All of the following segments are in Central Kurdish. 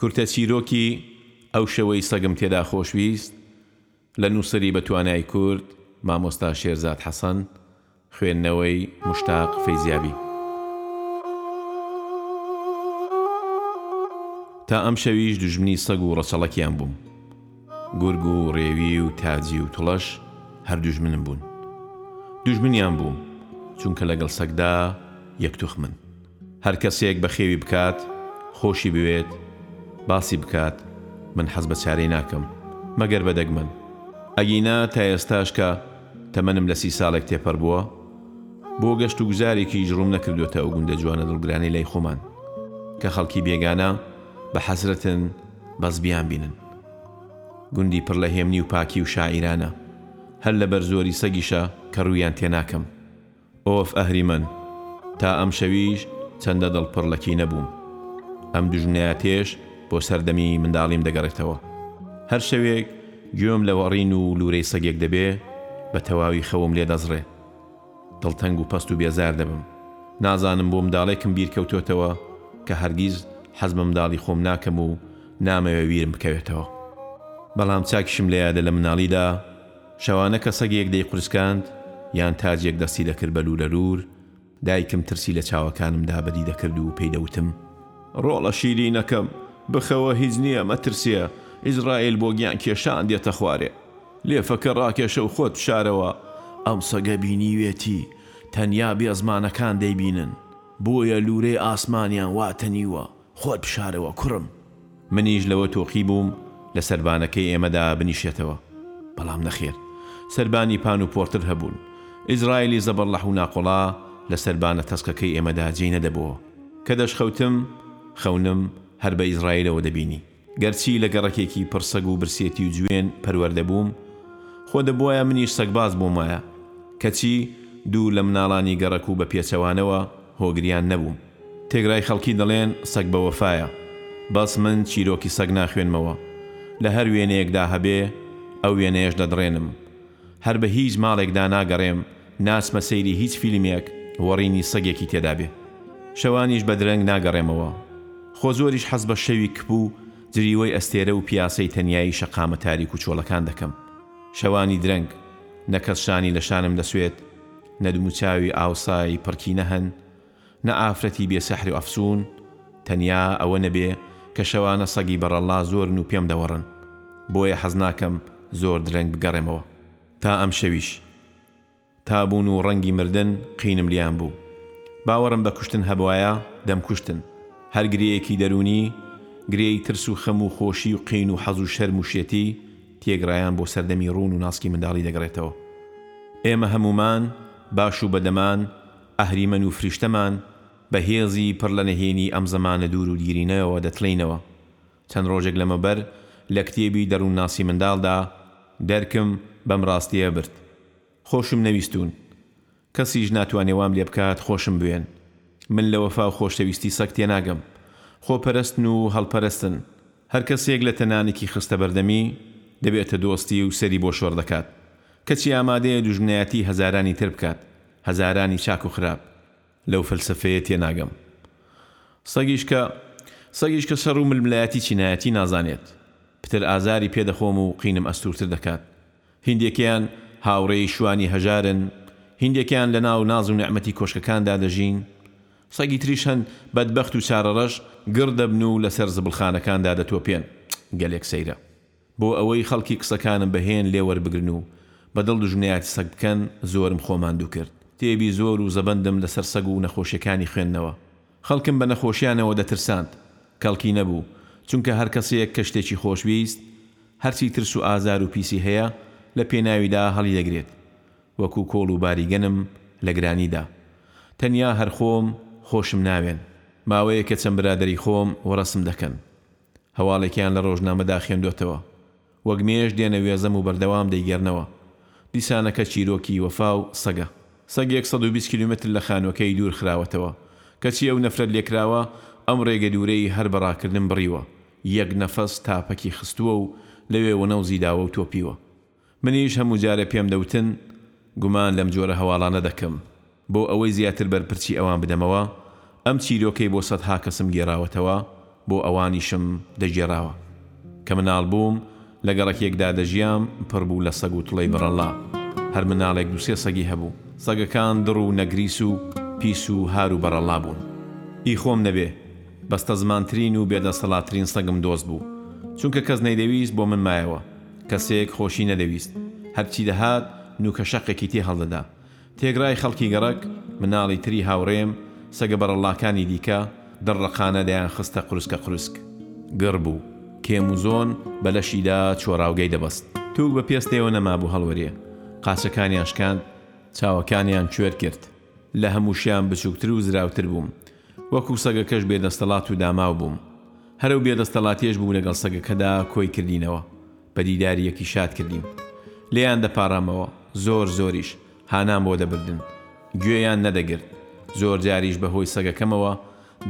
کورتە چیرۆکی، ئەو شەوەی سەگم تێدا خۆشویست، لە نووسەری بە توانای کورد، مامۆستا شێرزاد حەسەن، خوێندنەوەی، موشتاق فەیزیابی. تا ئەم شەویش دوژمنی سەگ و ڕەچەڵەکیان بووم. گورگ و ڕێوی و تاجی و توڵەش هەر دوژمنم بوون. دوژمنیان بووم، چونکە لەگەڵ سەگدا یەک توخمن. هەر کەسێک بەخێوی بکات خۆشی بوێت باسی بکات من حەز بە چارەی ناکەم مەگەر بە دەگمەن ئەگینا تا ئێستاش کە تەمەنم لە سی ساڵێک تێپەر بووە بۆ گەشت و گوزارێکیش ڕووم نەکردۆتە ئەو گوندە جوانە دڵگرانەی لای خۆمان کە خەڵکی بێگانە بە حەسرەتن بەس بیانبینن گوندی پڕ لە هێمنی و پاکی و شاعیرانە هەر لەبەر زۆری سەگیشە کە ڕوویان تێناکەم. ئۆف ئەهریمەن تا ئەم شەویش چەندە دڵ پڕ لە کینە بووم ئەم دوژمنایەتێش بۆ سەردەمی منداڵیم دەگەڕێتەوە هەر شەوێک گوێم لە وەڕین و لورەی سەگێک دەبێ بە تەواوی خەوم لێ دەزڕێ دڵتەنگ و پەست و بێزار دەبم نازانم بۆ منداڵێکم بیر کەوتۆتەوە کە هەرگیز حەز بە منداڵی خۆم ناکەم و نامەوێ ویرم بکەوێتەوە بەڵام چاکیشم لە یادە لە مناڵیدا شەوانە کە سەگێک دەیقورسکاند یان تاجێک دەستی دەکرد بە لوولەلوول، دایکم ترسی لە چاوەکانمدا بەدی دەکرد و پێی دەوتم، ڕۆڵە شیرینەکەم، بخەوە هیچ نییە مەترسێ، ئیزراییل بۆ گیانکێشان دێتە خوارێ. لێفەکە ڕاکێشە و خۆت بشارەوە، ئەم سەگە بینیوێتی تەنیا بێزمانەکان دەیبینن، بۆیە لوولەی ئاسمانیان وا تەنیوە. خۆت بشارەوە کوڕم. منیش لەوە تۆقی بووم لە سەربانەکەی ئێمەدا بنیشێتەوە. بەڵام نەخێر. سەربانی پان و پۆرتر هەبوون. ئیزرایلی زەبەرڵەح و ناقۆڵا لە سەربانە تەسکەکەی ئێمەدا جێی نەدەبۆوە. کە دەشخەوتم، خەونم، هەر بە ئیزرایلەوە دەبینی. گەرچی لە گەڕەکێکی پڕ سەگ و برسێتی و جوێن پەروەردە بووم، خۆ دەبوایە منیش سەگباز بوومایە، کەچی دوور لە مناڵانی گەڕەک و بە پێچەوانەوە هۆگریان نەبووم. تێگرای خەڵکی دەڵێن سەگ بە وەفایە، بەس من چیرۆکی سەگ ناخوێنمەوە، لە هەر وێنەیەکدا هەبێ، ئەو وێنەیەش دەدڕێنم. هەر بە هیچ ماڵێک دا ناگەڕێم ناچمە سەیری هیچ فیلمێک وەڕینی سەگێکی تێدا بێ شەوانیش بە درەنگ ناگەڕێمەوە خۆ زۆریش حەز بە شەوی کپ و جریوەی ئەستێرە و پیاسەی تەنیایی شەقامە تاریک و چۆڵەکان دەکەم شەوانی درەنگ نە کەس شانی لە شانم دەسوێت نە دموچاوی ئاوسای پڕکینە هەن نە ئافرەتی بێ سحر و ئەفسوون تەنیا ئەوە نەبێ کە شەوانە سەگی بەڕەڵڵا زۆرن و پێم دەوەڕن بۆیە حەز ناکەم زۆر درەنگ بگەڕێمەوە تا ئەم شەویش تا بوون و ڕەنگی مردن قینم لێیان بوو باوەڕم بە کوشتن هەبوایە دەمکوشتن هەر گرێیەکی دەروونی گرێی ترس و خەم و خۆشی و قین و حەز و شەرم و شێتی تێگڕایان بۆ سەردەمی ڕوون و ناسکی منداڵی دەگەڕێتەوە ئێمە هەموومان باش و بەدەمان ئەهریمەن و فریشتەمان بە هێزی پڕ لە نهێنی ئەم زەمانە دوور و دیرینەیەوە دەتلێینەوە. چەند ڕۆژێک لەمەوبەر لە کتێبی دەروونناسی منداڵدا دەرکم بەم ڕاستییە برد. خۆشم نەویستوون. کەسیش ناتوانێ وام لێ بکات خۆشم بوێن. من لە وەفا و خۆشەویستی سەگ تێناگەم. خۆپەرستن و هەڵپەرستن. هەر کەسێک لە تەنانەکی خستە بەردەمی، دەبێتە دۆستی و سەری بۆ شۆڕ دەکات. کەچی ئامادەیە دوژمنایەتیی هەزارانی تر بکات. هەزارانی چاک و خراپ لەو فەلسەفەیە تێناگەم سەگیش کە سەگیش کە شەڕ و ململایەتی چینایەتی نازانێت پتر ئازاری پێ دەخۆم و قینم ئەستوورتر دەکات هیندێکێان هاوڕێی شوانی هەژارن هیندێکێان لەناو ناز و نعمەتی کۆشکەکاندا دەژین سەگی تریش هەن بەدبەخت و چارەڕەش گڕ دەبن و لەسەر زبڵخانەکاندا دەتۆپێن گەلێک سەیرە. بۆ ئەوەی خەڵکی قسەکانم بە هێن لێ وەربگرن و بە دڵ دوژمنایەتی سەگ بکەن، زۆرم خۆ ماندوو کرد. کتێبی زۆر و زەبەندم لە سەر سەگ و نەخۆشیەکانی خوێندنەوە. خەڵکم بە نەخۆشیانەوە دەترساند. کەڵکی نەبوو. چونکە هەر کەسێک کە شتێکی خۆشویست، هەرچی ترس و ئازار و پیسی هەیە، لە پێناویدا هەڵیدەگرێت. وەکو کۆڵ و باریگەنم لە گرانی دا. تەنیا هەر خۆم، خۆشم ناوێن. ماوەیەکە چەند برادەری خۆم وەڕەسم دەکەن. هەواڵێکیان لە ڕۆژنامەدا خوێندۆتەوە. وەک مێش دێنە وێزەم و بەردەوام دەیگێڕنەوە. دیسانەکە چیرۆکی وەفا و سەگە. سەگێک سەد و بیست کیلۆمەتر لە خانووەکەی دوور خراوەتەوە. کەچی ئەو نەفرەت لێکراوە ئەم ڕێگە دوورەی هەر بە ڕاکردن بڕیوە. یەک نەفەس تاپەکی خستووە و لەوێ وەنەوزی داوە و تۆپیوە. منیش هەموو جارێ پێم دەوتن گومان لەم جۆرە هەواڵانە دەکەم، بۆ ئەوەی زیاتر بەرپرچی ئەوان بدەمەوە، ئەم چیرۆکەی بۆ سەدها کەسم گێڕاوەتەوە، بۆ ئەوانیشم دەگێڕاوە. کە مناڵ بووم، لە گەڕەکێکدا دەژیام، پڕ بوو لە سەگ و تڵەی بڕەڵڵا. هەر مناڵێک دوو سێ سەگی هەبوو. سەگەکان دڕ و نەگریس و پیس و هار و بەڕەڵڵا بوون. ئی خۆم نەبێ، بەستەزمانترین و بێدەسەڵاتترین سەگم دۆست بوو، چونکە کەس نەیدەویست بۆ من مایەوە. کەسێک خۆشی نەدەویست، هەرچی دەهات نووکە شەقێکی تێ هەڵدەدا. تێگڕای خەڵکی گەڕەک، مناڵی تری هاوڕێم، سەگە بەڕەڵڵاکانی دیکە، دڕڕەقانە دەیانخستە قروسکە قروسک. گڕ بوو. کێم و زۆن بە لەشیدا چۆراوگەی دەبەست. تووک بە پێستێوە نەمابوو هەڵوەرێ. قاچەکانیان شکاند. چاوەکانیان کوێر کرد. لە هەمووشیان بچووکتر و زراوتر بووم. وەکوو سەگەکەش بێ دەستەڵات و داماو بووم. هەر ئەو بێ دەستەڵاتیەش بوو لەگەڵ سەگەکەدا کۆی کردینەوە. بە دیداریەکی شاد کردین. لێیان دەپاڕامەوە. زۆر زۆریش، هانام بۆ دەبردن. گوێیان نەدەگرت. زۆر جاریش بە هۆی سەگەکەمەوە،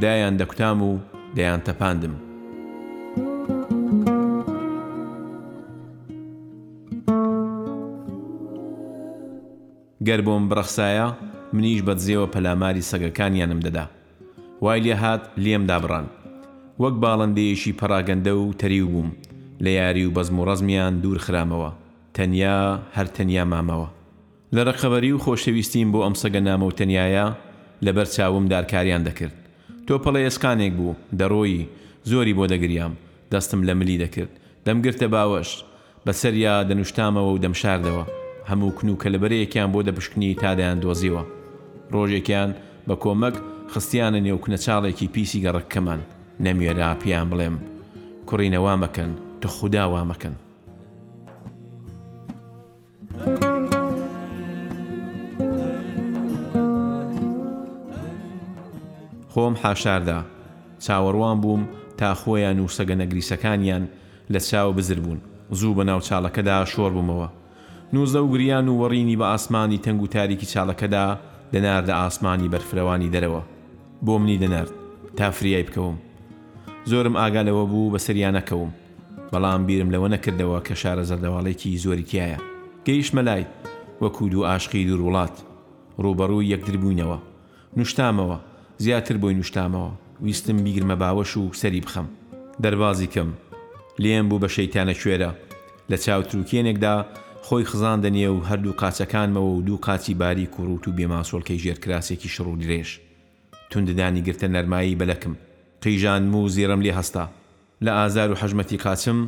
دایان دەکوتام و دەیان تەپاندم. گەر بۆم بڕەخسایە منیش بە دزێوە پەلاماری سەگەکانیانم دەدا. وای لێ هات لێم دابڕان. وەک باڵندەیەکی پەڕاگەندە و تەریو بووم، لە یاری و بەزم و ڕەزمیان دوور خرامەوە. تەنیا، هەر تەنیا مامەوە. لە ڕقەبەری و خۆشەویستیم بۆ ئەم سەگە نامۆ و تەنیایە لە بەر چاوم دارکاریان دەکرد. تۆپەڵە ئێسقانێک بوو، دەڕۆیی. زۆری بۆ دەگریام. دەستم لە ملی دەکرد. دەمگرتە باوەش. بە سەریا دەنوشتامەوە و دەمشاردەوە. هەموو کن و کەلەبەرێکیان بۆ دەپشکنی تا دەیاندۆزیەوە. ڕۆژێکیان بە کۆمەک خستیانە نێو کونەچاڵێکی پیسی گەڕەککەمان. نەموێرا پێیان بڵێم، کوڕینە وا مەکەن، توخودا وا مەکەن. خۆم حاشاردا. چاوەڕوان بووم تا خۆیان و سەگە نەگریسەکانیان، لە چاو بزر بوون. زوو بە ناو چاڵەکەدا شۆڕ بوومەوە. نووزە و گریان و وەڕینی بە ئاسمانی تەنگ و تاریکی چاڵەکەدا دەناردە ئاسمانی بەرفرەوانی دەرەوە. بۆ منی دەنارد تا فریای بکەوم. زۆرم ئاگا لەوە بوو بەسەریا نەکەوم. بەڵام بیرم لەوە نەکردەوە کە شارە زەردەواڵێکی زۆری تیایە. گەیشتمە لای. وەکوو دوو ئاشقی دوور وڵات. ڕووبەڕووی یەکدر بووینەوە. نوشتامەوە، زیاتر بۆی نوشتامەوە، ویستم بیگرمە باوەش و سەری بخەم، دەربازی کەم، لێم بوو بە شەیتانە کوێرە، لە چاوتروکێنێکدا خۆی خزاندە نێو هەردوو قاچەکانمەوە و دوو قاچی باریک و ڕووت و بێ ماسۆڵکەی ژێر کراسێکی شڕ و درێژ تونددانی گرتە نەرمایی بە لەکم قیژاندم و زیڕم لێ هەستا لە ئازار و حەژمەتی قاچم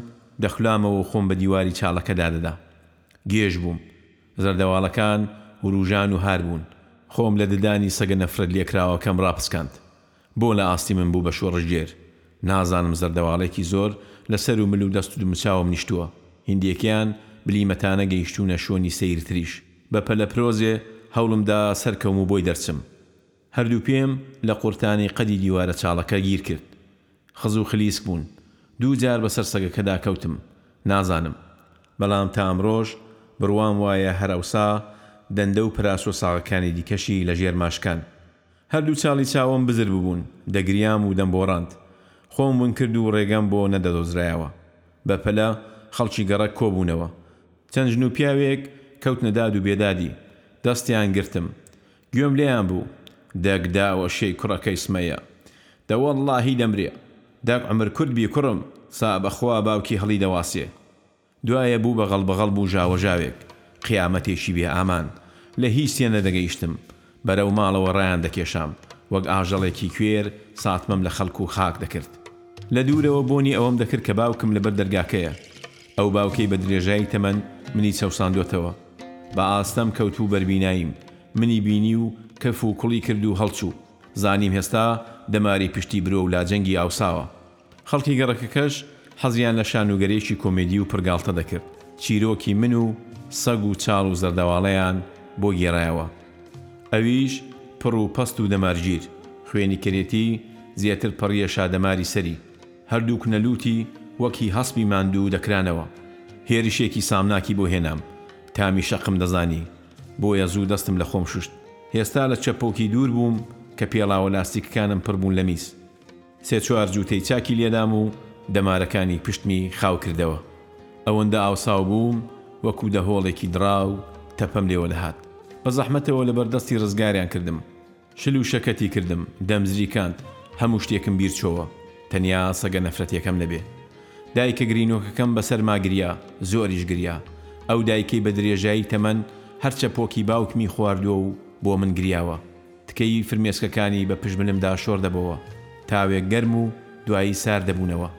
دەخولامەوە و خۆم بە دیواری چاڵەکە دادەدا گێژ بووم زەردەواڵەکان وروژان و هار بوون. خۆم لە ددانی سەگە نەفرەت لێکراوەکەم ڕاپچکاند. بۆ لە ئاستی من بوو بە شۆڕشگێر؟ نازانم زەردەواڵێکی زۆر لە سەر و مل و دەست و دموچاوم نیشتووە. هیندێکیان بلیمەتانە گەیشتوونە شۆنی سەیرتریش. بە پەلەپرۆزێ هەوڵم دا سەرکەوم و بۆی دەرچم. هەردوو پێم لە قورتانی قەدی دیوارە چاڵەکە گیر کرد. خز و خلیسک بوون. دوو جار بەسەر سەگەکەدا کەوتم. نازانم. بەڵام تا ئەمڕۆش بڕوام وایە هەر ئەوسا دەندە و پراسۆ ساغەکانی دیکەشی لە ژێر ماشکان. هەردوو چاڵی چاوم بزر ببوون. دەگریام و دەمبۆڕاند. خۆم ون کرد و ڕێگەم بۆ نەدەدۆزرایەوە. بە پەلە خەڵکی گەڕەک کۆ بوونەوە. چەند ژن و پیاوێک کەوتنە داد و بێدادی. دەستیان گرتم. گوێم لێیان بوو دەک داوەشێی کوڕەکەی سمەیە دە وەڵاهی دەمرێ دەک عومر کورت بی کوڕم سا بەخوا باوکی هەڵی دەواسێ دوایە بوو بە غەڵبەغەڵب و ژاوەژاوێک قیامەتێکی بێ ئامان لە هیچ تێ نەدەگەیشتم بەرەو ماڵەوە ڕایان دەکێشام وەک ئاژەڵێکی کوێر ساتمەم لە خەڵک و خاک دەکرد لە دوورەوە بۆنی ئەوەم دەکرد کە باوکم لەبەر دەرگاکەیە ئەو باوکەی بە درێژایی تەمەن منی چەوساندۆتەوە. بە ئاستەم کەوت و بەربیناییم منی بینی و کەف و کوڵی کرد و هەڵچوو. زانیم هێستا دەماری پشتی برۆ و لاجەنگی ئاوساوە. خەڵکی گەڕەکەکەش حەزیان لە شانوگەریی کۆمێدی و پڕگاڵتە دەکرد. چیرۆکی من و سەگ و چاڵ و زەردەواڵەیان بۆ گێڕایەوە. ئەویش پڕ و پەست و دەمارگیر. خوێنی کەرێتی زێتر پەڕییە شادەماری سەری. هەردوو کنە لووتی وەک هی هەسپی ماندوو دەکرانەوە. هێرشێکی سامناکی بۆ هێنام. تامی شەقم دەزانی. بۆیە زوو دەستم لە خۆم شوشت. هێستا لە چەپۆکی دوور بووم کە پێڵاوە لاستیکەکانم پڕ بوون لە میز. سێ چوار جووتەی چاکی لێدام و دەمارەکانی پشتمی خاو کردەوە. ئەوەندە ئاوساو بووم وەکوو دەهۆڵێکی دڕاو تەپەم لێوە دەهات. بە زەحمەتەوە لە بەر دەستی ڕزگاریان کردم. شل و شەکەتی کردم، دەمزریکاند، هەموو شتێکم بیر چۆوە، تەنیا سەگە نەفرەتیەکەم نەبێ. دایکە گرینۆکەکەم بەسەرما گریا، زۆریش گریا. ئەو دایکەی بە درێژایی تەمەن هەر چەپۆکی باوکمی خواردووە و بۆ من گریاوە. تکەی فرمێسکەکانی بە پشمنمدا شۆر دەبۆوە. تاوێک گەرم و دوایی سارد دەبوونەوە.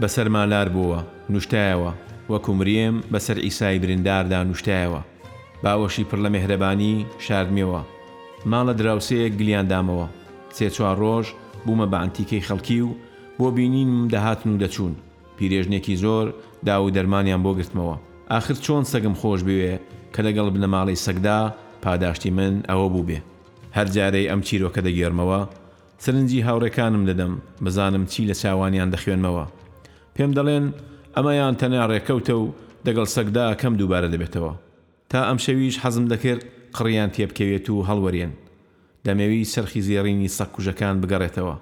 بەسەرما لار بۆوە، نوشتایەوە، وەکو مرێم بەسەر عیسای برینداردا نوشتایەوە. باوەشی پڕ لە مێهرەبانی شاردمیەوە، ماڵە دراوسێیەک گلیان دامەوە، سێ چوار ڕۆژ بوومە بە ئەنتیکەی خەڵکی و بۆ بینینمم دەهاتن و دەچوون، پیرێژنێکی زۆر داو و دەرمانیان بۆ گرتمەوە، ئاخر چۆن سەگم خۆش بوێ کە لەگەڵ بنەماڵەی سەگدا پاداشتی من ئەوە بووبێ. هەر جارەی ئەم چیرۆکە دەگێڕمەوە سەرنجی هاوڕێکانم دەدەم بزانم چی لە چاوانیان دەخوێنمەوە. پێم دەڵێن ئەمەیان تەنیا ڕێکەوتە و دەگەڵ سەگدا کەم دووبارە دەبێتەوە. تا ئەمشەویش حەزم دەکرد قڕیان تێبکەوێت و هەڵوەرێن. دەمەویست چەرخی زێڕینی سەگکوژەکان بگەڕێتەوە.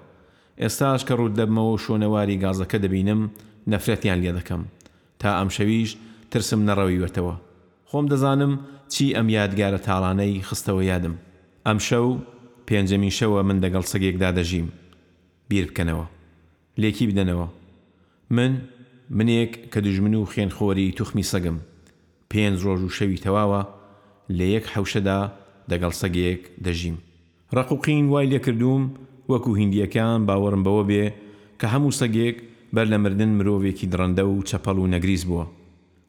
ئێستاش کە ڕووت دەبمەوە و شۆنەواری گازەکە دەبینم، نەفرەتیان لێدەکەم. تا ئەمشەویش ترسم نەڕەویوەتەوە خۆم دەزانم چی ئەم یادگارە تاڵانەی خستەوە یادم ئەمشەو پێنجەمین شەوە من دەگەڵ سەگێکدا دەژیم بیربکەنەوە لێکی بدەنەوە من منێک کە دوژمن و خوێن خۆری توخمی سەگم پێنج ڕۆژ و شەوی تەواوە لە یەک حەوشەدا دەگەڵ سەگێک دەژیم ڕەق و قین وای لێکردووم وەکو هیندییەکان باوەڕم بەوە بێ کە هەموو سەگێک بەر لە مردن مرۆڤێکی دڕەندە و چەپەڵ و نەگریس بووە.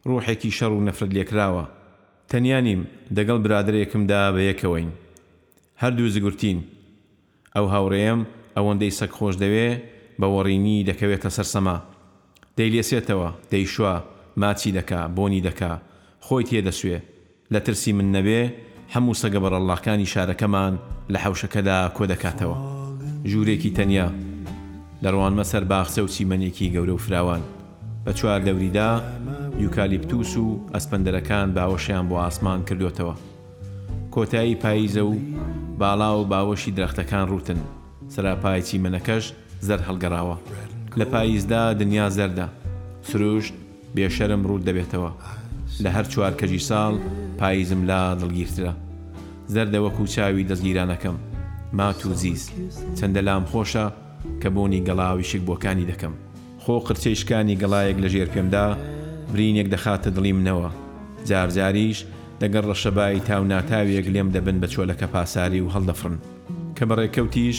ڕوحێکی شەڕ و نەفرەت لێکراوە. تەنیا نیم، دەگەڵ برادەرێکمدا بە یەکەوەین. هەردوو زگورتین. ئەو هاوڕێیەم ئەوەندەی سەگ خۆش دەوێ، بە وەڕینی دەکەوێتە سەر سەما. دەیلێسێتەوە، دەیشوا، ماچی دەکا، بۆنی دەکا، خۆی تێ دەسوێ. لە ترسی من نەبێ هەموو سەگە بەڕەڵڵاکانی شارەکەمان لە حەوشەکەدا کۆ دەکاتەوە. ژوورێکی تەنیا. دەڕوانمە سەر باخچە و چیمەنێکی گەورە و فراوان. بە چوار دەوریدا یوکالیپتوس و ئەسپەندەرەکان باوەشیان بۆ ئاسمان کردۆتەوە. کۆتایی پاییزە و باڵا و باوەشی درەختەکان ڕووتن. سەراپای چیمەنەکەش زەرد هەڵگەڕاوە. لە پاییزدا دنیا زەردە. سروشت. بێ شەرم ڕووت دەبێتەوە لە هەر چوار کەژی ساڵ پایزم لا دڵگیرترە زەردە وەکو چاوی دەزگیرانەکەم مات و زیز چەندە لام خۆشە کە بۆنی گەڵا ویشک بۆکانی دەکەم خۆ قرچەی شکانی گەڵایەک لە ژێر پێمدا برینێک دەخاتە دڵی منەوە جار جاریش دەگەڵ ڕەشەبای تاو ناتاوێک لێم دەبن بە چۆلەکە پاساری و هەڵدەفڕن کە بە ڕێکەوتیش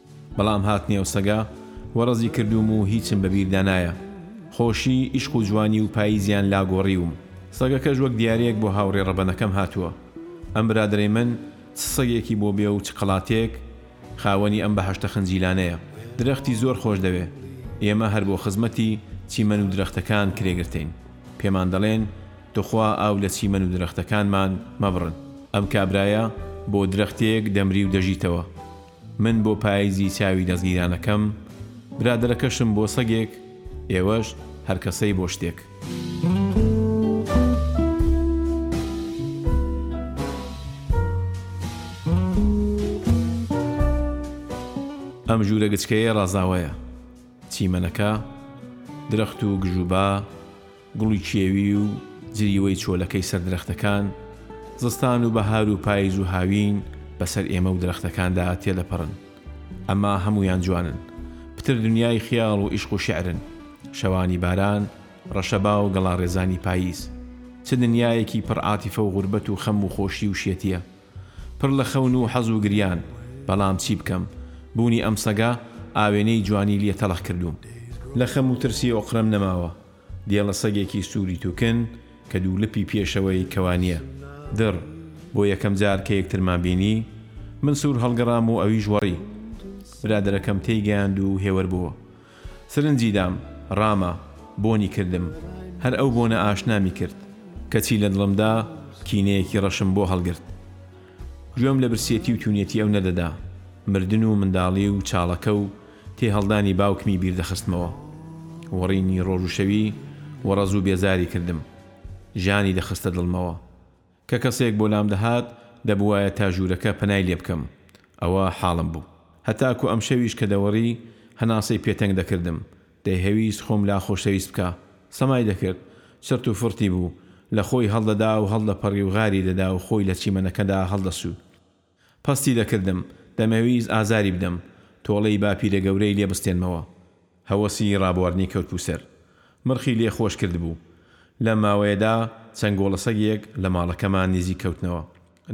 بەڵام هاتنی ئەو سەگە وەڕەزی کردووم و هیچم بە بیردا نایە. خۆشی، ئیشق و جوانی و پاییزیان لا گۆڕیوم. سەگەکەش وەک دیارەیەک بۆ هاوڕێ ڕەبەنەکەم هاتووە. ئەم برادەرەی من چ سەگێکی بۆ بێ و چ قەڵاتێک، خاوەنی ئەم بەهەشتە خنجیلانەیە. درەختی زۆر خۆش دەوێ. ئێمە هەر بۆ خزمەتی چیمەن و درەختەکان کرێگرتەین. پێمان دەڵێن توخوا ئاو لە چیمەن و درەختەکانمان مەبڕن. ئەم کابرایە بۆ درەختێک دەمری و دەژیتەوە. من بۆ پایزی چاوی دەزگیرانەکەم، برادەرەکەشم بۆ سەگێک، ئێوەش هەرکەسەی بۆ شتێک. ئەم ژوورە گچکەیە ڕازاوەیە، چیمەنەکە، درەخت و گژوبا، گوڵی کێوی و جریوەی چۆلەکەی سەر درەختەکان، زستان و بەهار و پایز و هاوین بەسەر ئێمە و درەختەکاندا تێدەپەڕن. ئەما هەموویان جوانن. پتر دنیای خیاڵ و ئیشق و شیعرن. شەوانی باران، ڕەشەبا و گەڵاڕێزانی پاییز. چ دنیایەکی پڕ عاتیفە و غوربەت و خەم و خۆشی و شێتییە. پڕ لە خەون و حەز و گریان. بەڵام چی بکەم، بوونی ئەم سەگە، ئاوێنەی جوانی لیێ تەڵخ کردووم. لە خەم و ترسی ئۆقرەم نەماوە. دێڵە سەگێکی سووری تووکن کە دوو لپی پێشەوەی کەوانییە. دڕ، بۆ یەکەم جار کە یەکترمان بینی، من سوور هەڵگەڕام و ئەویش وەڕی. برادەرەکەم تێیگەیاند و هێور بوو. سرنجی دام، ڕاما، بۆنی کردم. هەر ئەو بۆنە ئاشنامی کرد. کەچی لە دڵمدا کینەیەکی ڕەشم بۆ هەڵگرت. گوێم لە برسێتی و تونێتی ئەو نەدەدا، مردن و منداڵی و چاڵەکە و تێهەڵدانی باوکمی بیر دەخستمەوە. وەڕینی ڕۆژوشەوی وەڕەز و بێزاری کردم. ژانی دەخستە دڵمەوە. کە کەسێک بۆ لام دەهات، دەبووایە تا ژوورەکە پەنای لێ بکەم. ئەوە حاڵم بوو. هەتاکو ئەمشەویش کە دەوەڕی، هەناسەی پێ تەنگ دەکردم، دەیهەویست خۆم لا خۆشەویست بکا. سەمای دەکرد. چرت و فرتی بوو. لە خۆی هەڵدەدا و هەڵدەپەڕی و غاری دەدا و خۆی لە چیمەنەکەدا هەڵدەسوو. پەستی دەکردم. دەمەویست ئازاری بدەم. تۆڵەی باپیرە گەورەی لێ بستێنمەوە. هەوەسی ڕابواردنی کەوتبوو سەر. مڕخی لێ خۆش کردبوو. لەم ماوەیەدا چەند گۆڵەسەگێک لە ماڵەکەمان نیزیک کەوتنەوە.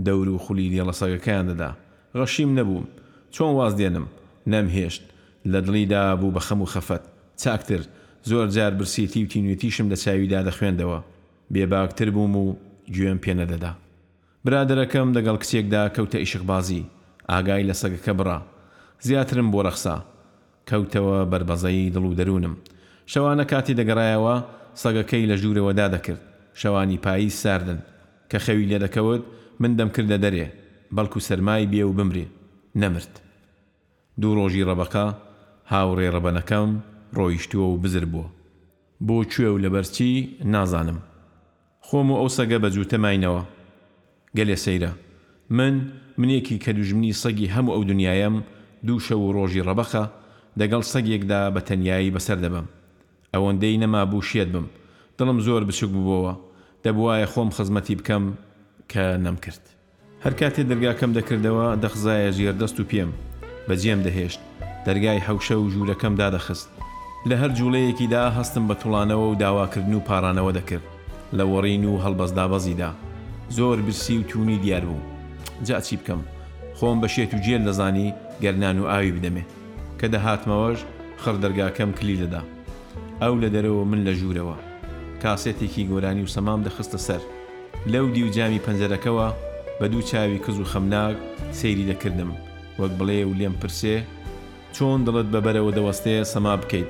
دەور و خولی دێڵە سەگەکەیان دەدا. غەشیم نەبووم. چۆن واز دێنم؟ نەمهێشت. لە دڵیدا بوو بە خەم و خەفەت. چاکتر. زۆر جار برسێتی و تینوێتیشم لە چاویدا دەخوێندەوە. بێباکتر بووم و گوێم پێ نەدەدا. برادەرەکەم دەگەڵ کچێکدا کەوتە ئیشقبازی. ئاگای لە سەگەکە بڕا. زیاترم بۆ رەخسا. کەوتەوە بەر بەزەی دڵ و دەروونم. شەوانە کاتی دەگەڕایەوە، سەگەکەی لە ژوورەوە دادەکرد. شەوانی پاییز ساردن. کە خەوی لێ دەکەوت من دەمکردە دەرێ بەڵکو سەرمای بێ و بمرێ. نەمرد. دوو ڕۆژی ڕەبەقە، هاوڕێ ڕەبەنەکەم، ڕۆیشتووە و بزر بووە. بۆ کوێ و لەبەر چی نازانم. خۆم و ئەو سەگە بە جووتە ماینەوە. گەلێ سەیرە. من، منێکی کە دوژمنی سەگی هەموو ئەو دنیایەم، دوو شەو و ڕۆژی ڕەبەقە، دەگەڵ سەگێکدا بە تەنیایی بەسەر دەبەم. ئەوەندەی نەمابوو شێت بم، دڵم زۆر بچوک ببۆوە، دەبوایە خۆم خزمەتی بکەم کە نەمکرد. هەر کاتێ دەرگاکەم دەکردەوە دەخزایە ژێر دەست و پێم، بە جێم دەهێشت، دەرگای حەوشە و ژوورەکەم دادەخست. لە هەر جوڵەیەکیدا هەستم بە توڵانەوە و داواکردن و پارانەوە دەکرد لە وەڕین و هەڵبەز دابەزیدا. زۆر برسی و توونی دیار بوو. جا چی بکەم؟ خۆم بە شێت و جێل دەزانی گەر نان و ئاوی بدەمێ. کە دەهاتمەوەش خڕ دەرگاکەم کلی دەدا. ئەو لە دەرەوە و من لە ژوورەوە. کاسێتێکی گۆرانی و سەمام دەخستە سەر. لەو دیو جامی پەنجەرەکەوە بە دوو چاوی کز و خەمناک سەیری دەکردم، وەک بڵێ و لێم پرسێ، چۆن دڵت بە بەرەوە دەوەستێ سەما بکەیت،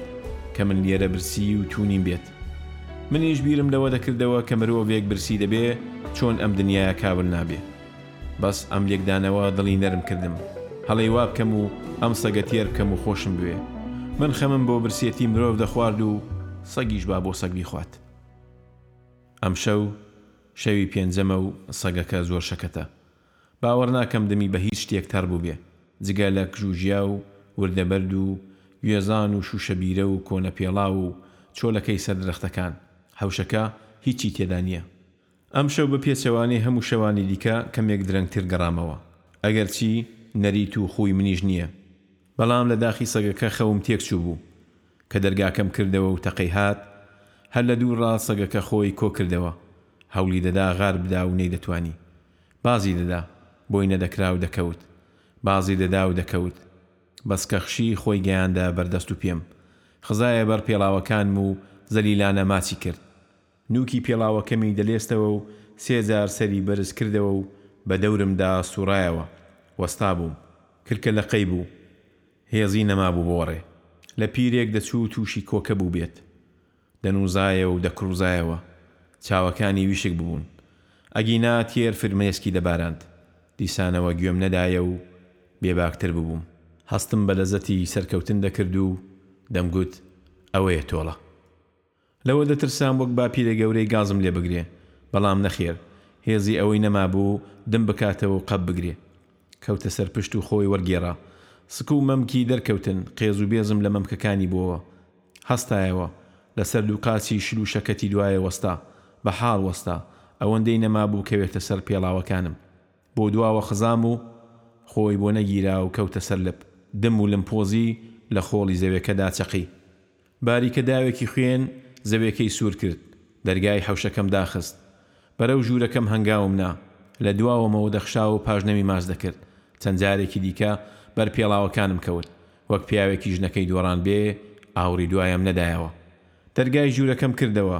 کە من لێرە برسی و توونیم بێت؟ منیش بیرم لەوە دەکردەوە کە مرۆڤێک برسی دەبێ چۆن ئەم دنیایە کابل نابێ. بەس ئەم لێکدانەوە دڵی نەرم کردم هەڵەی وا بکەم و ئەم سەگە تێر بکەم و خۆشم بوێ من خەمم بۆ برسێتی مرۆڤ دەخوارد و سەگیش با بۆ سەگ بیخوات ئەم شەو شەوی پێنجەمە و سەگەکە زۆر شەکەتە باوەڕ ناکەم دمی بە هیچ شتێک تەڕ بوبێ جگە لە کژوژیا و وردە بەرد و گوێزان و شوشە بیرە و کۆنە پێڵاو و چۆلەکەی سەر درەختەکان حەوشەکە هیچی تێدا نیە ئەمشەو بە پێچەوانەی هەموو شەوانی دیکە کەمێک درەنگتر گەڕامەوە، ئەگەرچی نەریت و خووی منیش نییە، بەڵام لە داخی سەگەکە خەوم تێک چووبوو، کە دەرگاکەم کردەوە و تەقەی هات، هەر لە دوورڕا سەگەکە خۆی کۆ کردەوە، هەوڵی دەدا غار بدا و نەیدەتوانی. بازی دەدا، بۆی نەدەکرا و دەکەوت. بازی دەدا و دەکەوت. بەس کەخشی خۆی گەیاندە بەر دەست و پێم. خزایە بەر پێڵاوەکانم و زەلیلانە ماچی کرد. نووکی پێڵاوەکەمی دەلێستەوە و سێ جار سەری بەرز کردەوە و بە دەورمدا سووڕایەوە. وەستابووم. کرکە لەقەی بوو. هێزی نەمابوو بگۆڕێ. لە پیرێک دەچوو تووشی کۆکە بووبێت. دەنووزایە و دەکڕووزایەوە. چاوەکانی ویشک ببوون. ئەگینا تێر فرمێسکی دەباراند. دیسانەوە گوێم نەدایە و بێباکتر ببووم. هەستم بە لەزەتی سەرکەوتن دەکرد و دەمگوت ئەوەیە تۆڵە. لەوە دەترسام وەک باپیرە گەورەی گازم لێ بگرێ، بەڵام نەخێر، هێزی ئەوەی نەمابوو دم بکاتەوە و قەپ بگرێ. کەوتە سەر پشت و خۆی وەرگێڕا. سک و مەمکی دەرکەوتن، قێز و بێزم لە مەمکەکانی بۆوە. هەستایەوە. لە سەر دوو قاچی شل و شەکەتی دوایە وەستا. بە حاڵ وەستا. ئەوەندەی نەمابوو کەوێتە سەر پێڵاوەکانم. بۆ دواوە خزام و خۆی بۆ نەگیرا و کەوتە سەر لپ. دم و لمپۆزی لە خۆڵی زەوێکەدا چەقی. باریکە داوێکی خوێن زەوێکەی سوور کرد، دەرگای حەوشەکەم داخست. بەرەو ژوورەکەم هەنگاوم نا. لە دواوەمەوە دەخشا و پاژنەمی ماچ دەکرد. چەند جارێکی دیکە بەر پێڵاوەکانم کەوت. وەک پیاوێکی ژنەکەی دۆڕانبێ، ئاوڕی دوایەم نەدایەوە. دەرگای ژوورەکەم کردەوە.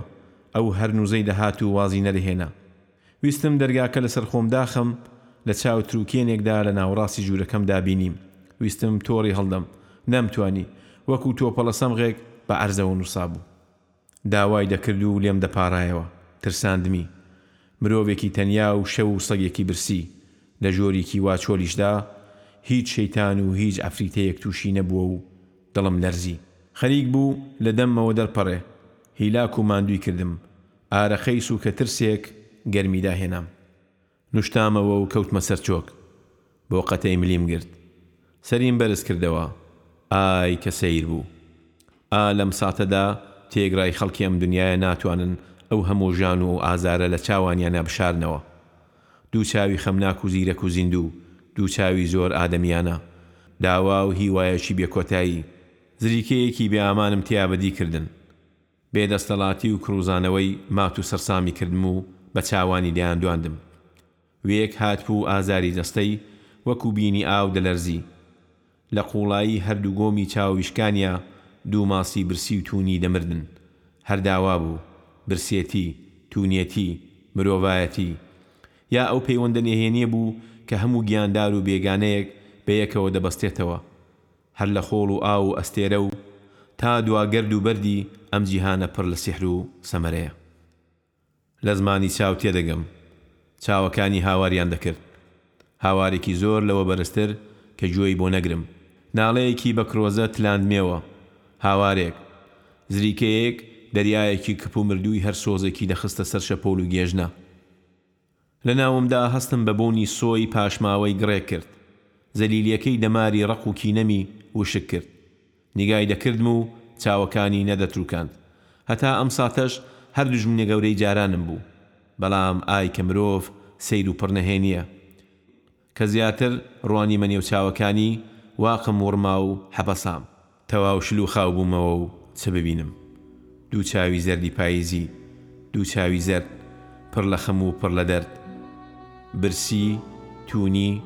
ئەو هەر نووزەی دەهات و وازی نەدەهێنا. ویستم دەرگاکە لەسەر خۆم داخەم، لە چاو تروکێنێکدا لە ناوەڕاستی ژوورەکەمدا بینیم. ویستم تۆڕی هەڵدەم. نەمتوانی. وەکو تۆپەڵەسەمغێک بە عەرزەوە نووسابوو. داوای دەکرد و لێم دەپاڕایەوە. ترساندمی. مرۆڤێکی تەنیا و شەو و سەگێکی برسی. لە ژۆریکی وا چۆلیشدا، هیچ شەیتان و هیچ عەفریتەیەک تووشی نەبووە و دڵم لەرزی. خەریک بوو لە دەممەوە دەرپەڕێ. هیلاک و ماندووی کردم. ئارەقەی سووکە ترسێک گەرمی داهێنام. نوشتامەوە و کەوتمە سەر چۆک. بۆقەتەی ملیم گرت. سەریم بەرز کردەوە. ئای کە سەیر بوو. ئا لەم ساتەدا تێگرای خەڵکی ئەم دنیایە ناتوانن ئەو هەموو ژان و ئازارە لە چاوانیانا بشارنەوە. دوو چاوی خەمناک و زیرەک و زیندوو، دوو چاوی زۆر ئادەمیانە. داوا و هیوایەکی بێکۆتایی. زریکەیەکی بێ ئامانم تیا بەدی کردن. بێ دەستەڵاتی و کڕوزانەوەی مات و سەرسامی کردم و بە چاوانی دەیان دواندم. وێک هاتبوو و ئازاری جەستەی وەکوو بینی ئاو دەلەرزی. لە قووڵایی هەر دوو گۆمی چاوویشکانیا دوو ماسی برسی و توونی دەمردن. هەر داوا بوو، برسێتی، توونێتی، مرۆڤایەتی. یا ئەو پەیوەندە نهێنییە بوو کە هەموو گیاندار و بێگانەیەک بە یەکەوە دەبەستێتەوە. هەر لە خۆڵ و ئاو و ئەستێرە و تا دوا گەرد و بەردی ئەم جیهانە پڕ لە سیحر و سەمەرەیە. لە زمانی چاو تێدەگەم. چاوەکانی هاواریان دەکرد. هاوارێکی زۆر لەوە بەرزتر کە گوێی بۆ نەگرم. ناڵەیەکی بە کرۆزە تلاندمێوە. هاوارێک. زریکەیەک، دەریایەکی کپ و مردووی هەر سۆزێکی دەخستە سەر شەپۆل و گێژنە. لە ناومدا هەستم بە بوونی سۆی پاشماوەی گڕێک کرد. زەلیلیەکەی دەماری ڕەق و کینەمی وشک کرد. نیگای دەکردم و چاوەکانی نەدەتروکاند. هەتا ئەم ساتەش هەر دوژمنە گەورەی جارانم بوو. بەڵام ئای کە مرۆڤ سەیر و پڕ نەهێنیە. کە زیاتر ڕوانیمە نێو چاوەکانی، واقم وڕما و حەپەسام. تەواو شل و خاو بوومەوە و چ ببینم؟ دوو چاوی زەردی پاییزی، دوو چاوی زەرد، پڕ لە خەم و پڕ لە دەرد. برسی، توونی،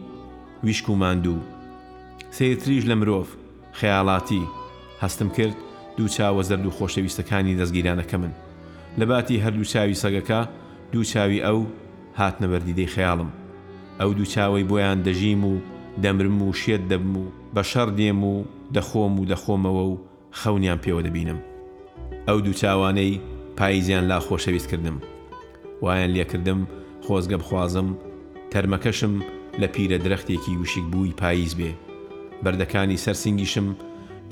ویشک و ماندوو. سەیرتریش لە مرۆڤ. خەیاڵاتی، هەستم کرد دوو چاوە زەرد و خۆشەویستەکانی دەزگیرانەکەمن. لە باتی هەردوو چاوی سەگەکە، دوو چاوی ئەو، هاتنە بەر دیدەی خەیاڵم. ئەو دوو چاوەی بۆیان دەژیم و دەمرم و شێت دەبم و بە شەڕ دێم و دەخۆم و دەخۆمەوە و خەونیان پێوە دەبینم. ئەو دوو چاوانەی پاییزیان لا خۆشەویست کردم. وایان لێکردم خۆزگە بخوازم تەرمەکەشم لە پیرە درەختێکی وشکبووی پاییز بێ، بەردەکانی سەر سنگیشم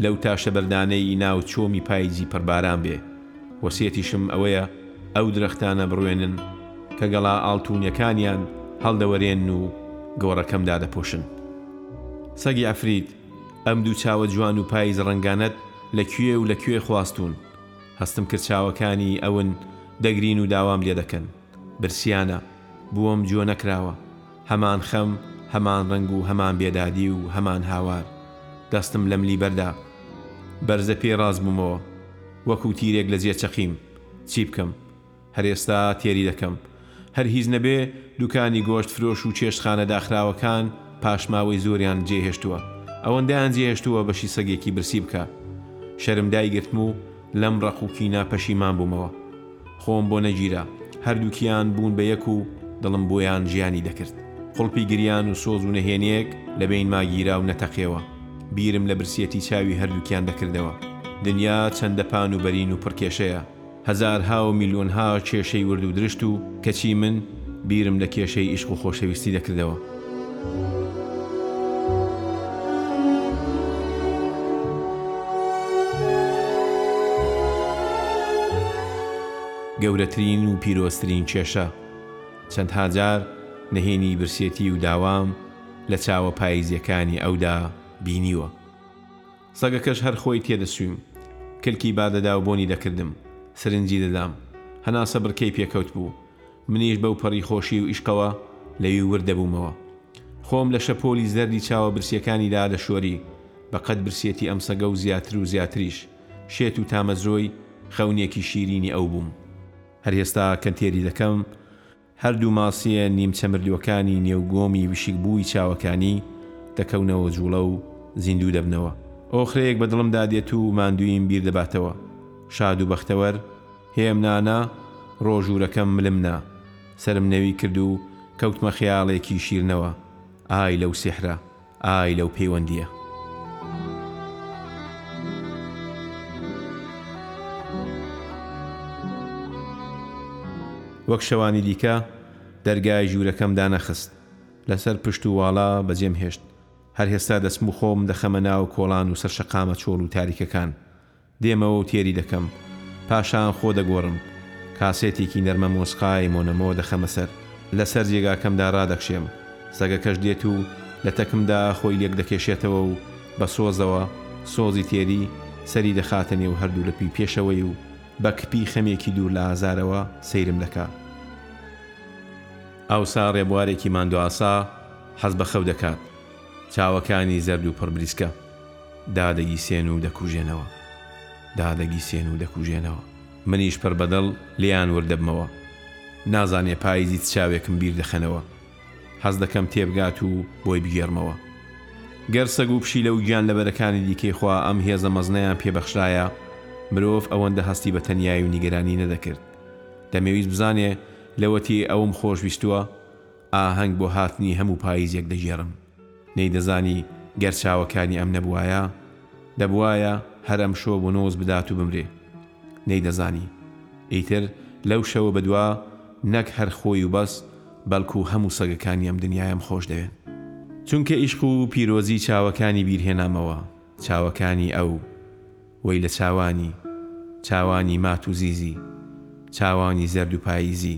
لەو تاشە بەردانەی ناو چۆمی پاییزی پڕ باران بێ. وەسیەتیشم ئەوەیە ئەو درەختانە بڕوێنن کە گەڵا ئاڵتوونیەکانیان هەڵدەوەرێنن و گۆڕەکەم دادەپۆشن. سەگی عەفریت، ئەم دوو چاوە جوان و پاییز ڕەنگانەت لە کوێ و لە کوێ خواستوون؟ هەستم کرد چاوەکانی ئەون دەگرین و داوام لێ دەکەن. برسیانە، بۆم جۆ نەکراوە؟ هەمان خەم، هەمان ڕەنگ و هەمان بێدادی و هەمان هاوار. دەستم لە ملی بەردا. بەرزە پێی ڕاست بوومەوە. وەکوو تیرێک لە جێ چەقیم. چی بکەم؟ هەر ئێستا تێری دەکەم. هەر هیچ نەبێ دوکانی گۆشت فرۆش و چێشتخانە داخراوەکان پاشماوەی زۆریان جێهێشتووە. ئەوەندەیان جێهێشتووە بەشی سەگێکی برسی بکا. شەرم دایگرتم و لەم ڕق و کینە پەشیمان بوومەوە. خۆم بۆ نەگیرا. هەردووکیان بوون بە یەک و دڵم بۆیان ژانی دەکرد. قوڵپی گریان و سۆز و نەهێنییەک لە بەینما گیرا و نەتەقێوە. بیرم لە برسیەتی چاوی هەردووکیان دەکردەوە. دنیا چەندە پان و بەرین و پڕکێشەیە. هەزارها و میلیۆنها کێشەی ورد و درشت و کەچی من بیرم لە کێشەی ئیشق و خۆشەویستی دەکردەوە. گەورەترین و پیرۆزترین کێشە، چەندها جار نهێنی برسێتی و داوام لە چاوە پاییزییەکانی ئەودا بینیوە. سەگەکەش هەر خۆی تێدەچوویم، کلکی با دەدا و بۆنی دەکردم، سرنجی دەدام، هەناسە بڕکێی پێکەوتبوو، منیش بەو پەڕی خۆشی و ئیشقەوە لەوی ورد دەبوومەوە. خۆم لە شەپۆلی زەردی چاوە برسییەکانیدا دەشۆری، بە قەد برسیەتی ئەم سەگە و زیاتر و زیاتریش، شێت و تامەزرۆی خەونێکی شیرینی ئەو بووم. هەر ئێستا کە تێری دەکەم، هەردوو ماسییە نیمچە مردووەکانی نێو گۆمی وشکبووی چاوەکانی دەکەونەوە جووڵە و زیندوو دەبنەوە. ئۆخرەیەک بە دڵمدا دێت و ماندووییم بیر دەباتەوە. شاد و بەختەوەر، هێم نا نا، ڕۆ ژوورەکەم ملم نا. سەرم نەوی کرد و کەوتمە خەیاڵێکی شیرنەوە. ئای لەو سیحرە! ئای لەو پەیوەندییە. وەک شەوانی دیکە دەرگای ژوورەکەم دانەخست. لەسەر پشت و واڵا بەجێم هێشت. هەر هێستا دەچم و خۆم دەخەمە ناو کۆڵان و سەر شەقامە چۆڵ و تاریکەکان. دێمەوە و تێری دەکەم، پاشان خۆ دەگۆڕم، کاسێتێکی نەرمە مۆسقای مۆنەمۆ دەخەمە سەر، لەسەر جێگاکەمدا رادەکشێم، سەگەکەش دێت و لە تەکمدا خۆی لێکدەکێشێتەوە و بە سۆزەوە، سۆزی تێری، سەری دەخاتە نێو هەردوو لپی پێشەوەی و بە کپی خەمێکی دوور لە ئازارەوە سەیرم دەکا. ئەوسا رێبوارێکی ماندووئاسا حەز بە خەو دەکات، چاوەکانی زەرد و پڕ بریسکە. دادەگیسێن و دەکوژێنەوە. دادەگیسێن و دەکوژێنەوە. منیش پڕبەدڵ لێیان وردەبمەوە. نازانێ پایزی چ چاوێکم بیر دەخەنەوە. حەز دەکەم تێبگات و بۆی بگێڕمەوە. گەر سەگ و پشیلە و گیانلەبەرەکانی دیکەی خوا ئەم هێزە مەزنەیان پێ بەخشرایە، مرۆڤ ئەوەندە هەستی بە تەنیایی و نیگەرانی نەدەکرد. دەمێویست بزانێ لەوەتێ ئەوم خۆش ویستووە، ئاهەنگ بۆ هاتنی هەموو پایزێک دەگێڕم. نەیدەزانی گەر چاوەکانی ئەم نەبوایە، دەبوایە هەر ئەمشۆ بونۆس بدات و بمرێ. نەیدەزانی. ئیتر لەو شەوە بەدوا نەک هەر خۆی و بەس، بەلکو هەمو سەگەکانی ئەم دنیایەم خۆشدەوێن. چونکە ئیشق و پیرۆزی چاوەکانی بیرهێنامەوە، چاوەکانی ئەو. وەی لە چاوانی. چاوانی مات و زیزی. چاوانی زەرد و پاییزی.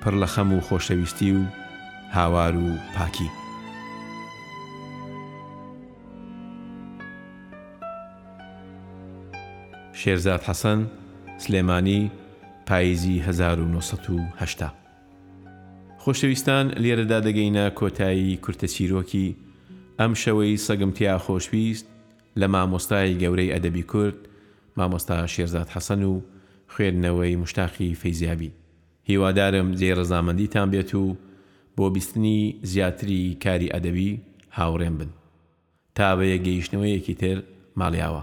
پڕ لە خەم و خۆشەویستی و هاوار و پاکی. شێرزاد حەسەن، سلێمانی، پاییزی هەزار و نۆ سەد و هەشتا. خۆشەویستان لێرەدا دەگەینە کۆتایی کورتە چیرۆکی، ئەم شەوەی سەگم تیا خۆشویست، لە مامۆستای گەورەی ئەدەبی کورد مامۆستا شێرزاد حەسەن و خوێندنەوەی مشتاقی فەیزیابی. هیوادارم جێی ڕەزامەندیتان بێت و بۆ بیستنی زیاتری کاری ئەدەبی هاوڕێم بن. تا بە یەکگەیشتنەوەیەکی تر ماڵیاوا.